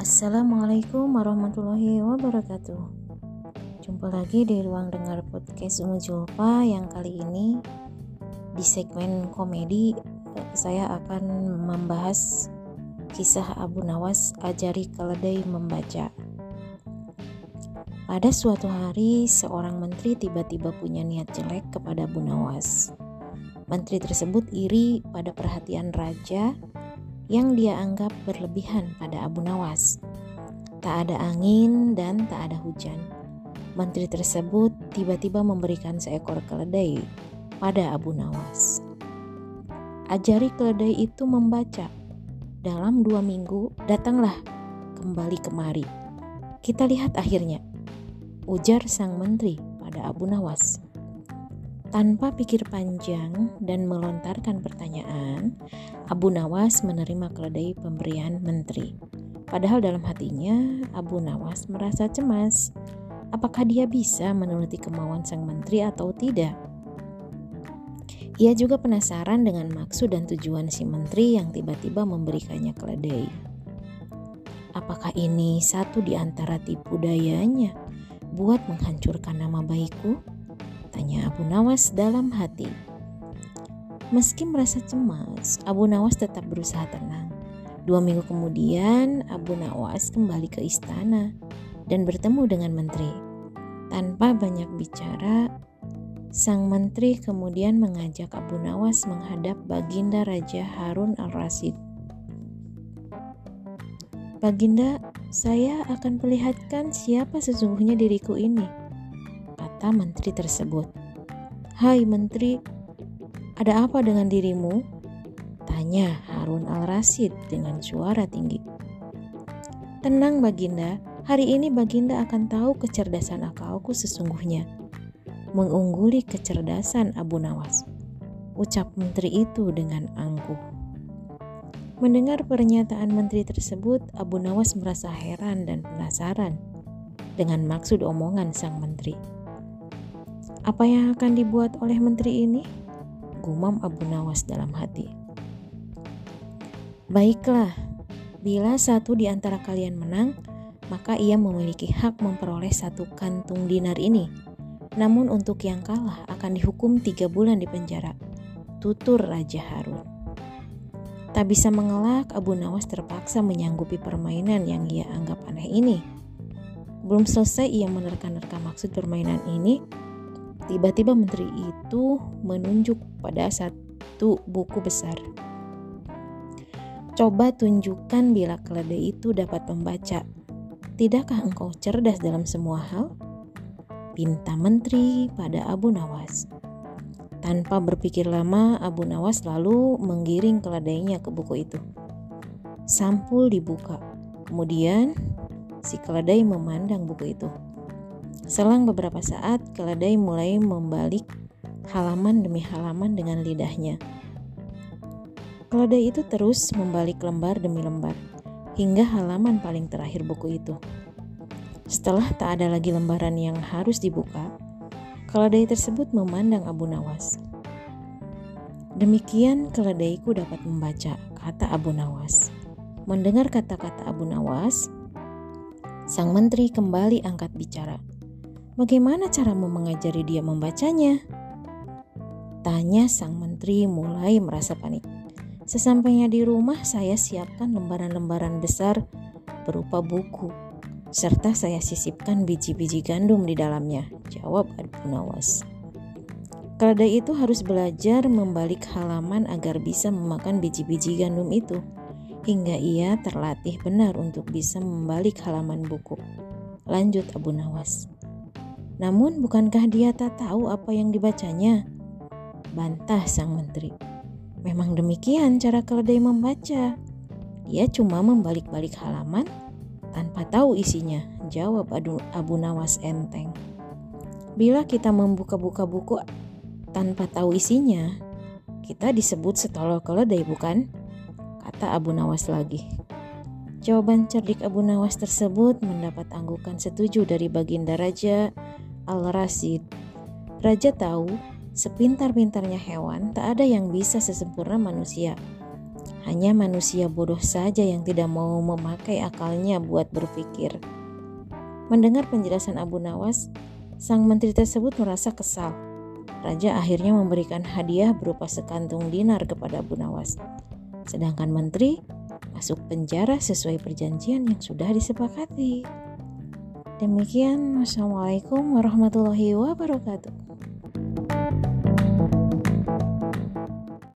Assalamualaikum warahmatullahi wabarakatuh. Jumpa lagi di ruang dengar podcast Umu Julpa yang kali ini di segmen komedi saya akan membahas kisah Abu Nawas ajari keledai membaca. Pada suatu hari seorang menteri tiba-tiba punya niat jelek kepada Abu Nawas. Menteri tersebut iri pada perhatian raja yang dia anggap berlebihan pada Abu Nawas. Tak ada angin dan tak ada hujan. Menteri tersebut tiba-tiba memberikan seekor keledai pada Abu Nawas. Ajari keledai itu membaca. Dalam dua minggu datanglah kembali kemari. Kita lihat akhirnya, ujar sang menteri pada Abu Nawas. Tanpa pikir panjang dan melontarkan pertanyaan, Abu Nawas menerima keledai pemberian menteri. Padahal dalam hatinya, Abu Nawas merasa cemas. Apakah dia bisa menuruti kemauan sang menteri atau tidak? Ia juga penasaran dengan maksud dan tujuan si menteri yang tiba-tiba memberikannya keledai. Apakah ini satu di antara tipu dayanya buat menghancurkan nama baikku? Tanya Abu Nawas dalam hati. Meski merasa cemas, Abu Nawas tetap berusaha tenang. Dua minggu kemudian, Abu Nawas kembali ke istana dan bertemu dengan menteri. Tanpa banyak bicara, sang menteri kemudian mengajak Abu Nawas menghadap Baginda Raja Harun al-Rasyid. Baginda, saya akan perlihatkan siapa sesungguhnya diriku ini kata menteri tersebut. Hai menteri, ada apa dengan dirimu? Tanya Harun al-Rasyid dengan suara tinggi. Tenang Baginda, hari ini Baginda akan tahu kecerdasan akalku sesungguhnya. Mengungguli kecerdasan Abu Nawas. Ucap menteri itu dengan angkuh. Mendengar pernyataan menteri tersebut, Abu Nawas merasa heran dan penasaran dengan maksud omongan sang menteri. Apa yang akan dibuat oleh menteri ini? Gumam Abu Nawas dalam hati. Baiklah, bila satu di antara kalian menang, maka ia memiliki hak memperoleh satu kantung dinar ini. Namun untuk yang kalah akan dihukum tiga bulan di penjara. Tutur Raja Harun. Tak bisa mengelak, Abu Nawas terpaksa menyanggupi permainan yang ia anggap aneh ini. Belum selesai ia menerka-nerka maksud permainan ini, Tiba-tiba menteri itu menunjuk pada satu buku besar. Coba tunjukkan bila keledai itu dapat membaca. Tidakkah engkau cerdas dalam semua hal? Pinta menteri pada Abu Nawas. Tanpa berpikir lama, Abu Nawas lalu menggiring keledainya ke buku itu. Sampul dibuka. Kemudian, si keledai memandang buku itu. Selang beberapa saat, keledai mulai membalik halaman demi halaman dengan lidahnya. Keledai itu terus membalik lembar demi lembar, hingga halaman paling terakhir buku itu. Setelah tak ada lagi lembaran yang harus dibuka, keledai tersebut memandang Abu Nawas. Demikian keledaiku dapat membaca, kata Abu Nawas. Mendengar kata-kata Abu Nawas, sang menteri kembali angkat bicara. Bagaimana caramu mengajari dia membacanya? Tanya sang menteri mulai merasa panik. Sesampainya di rumah saya siapkan lembaran-lembaran besar berupa buku serta saya sisipkan biji-biji gandum di dalamnya, jawab Abu Nawas. Keledai itu harus belajar membalik halaman agar bisa memakan biji-biji gandum itu, hingga ia terlatih benar untuk bisa membalik halaman buku. Lanjut Abu Nawas. Namun bukankah dia tak tahu apa yang dibacanya? Bantah sang menteri. Memang demikian cara keledai membaca. Dia cuma membalik-balik halaman tanpa tahu isinya, jawab Abu Nawas enteng. Bila kita membuka-buka buku tanpa tahu isinya, kita disebut setolol keledai bukan? Kata Abu Nawas lagi. Jawaban cerdik Abu Nawas tersebut mendapat anggukan setuju dari Baginda Raja Al-Rasid. Raja tahu, sepintar-pintarnya hewan, tak ada yang bisa sesempurna manusia. Hanya manusia bodoh saja yang tidak mau memakai akalnya buat berpikir. Mendengar penjelasan Abu Nawas, sang menteri tersebut merasa kesal. Raja akhirnya memberikan hadiah berupa sekantung dinar kepada Abu Nawas. Sedangkan menteri masuk penjara sesuai perjanjian yang sudah disepakati. Demikian, wassalamualaikum warahmatullahi wabarakatuh.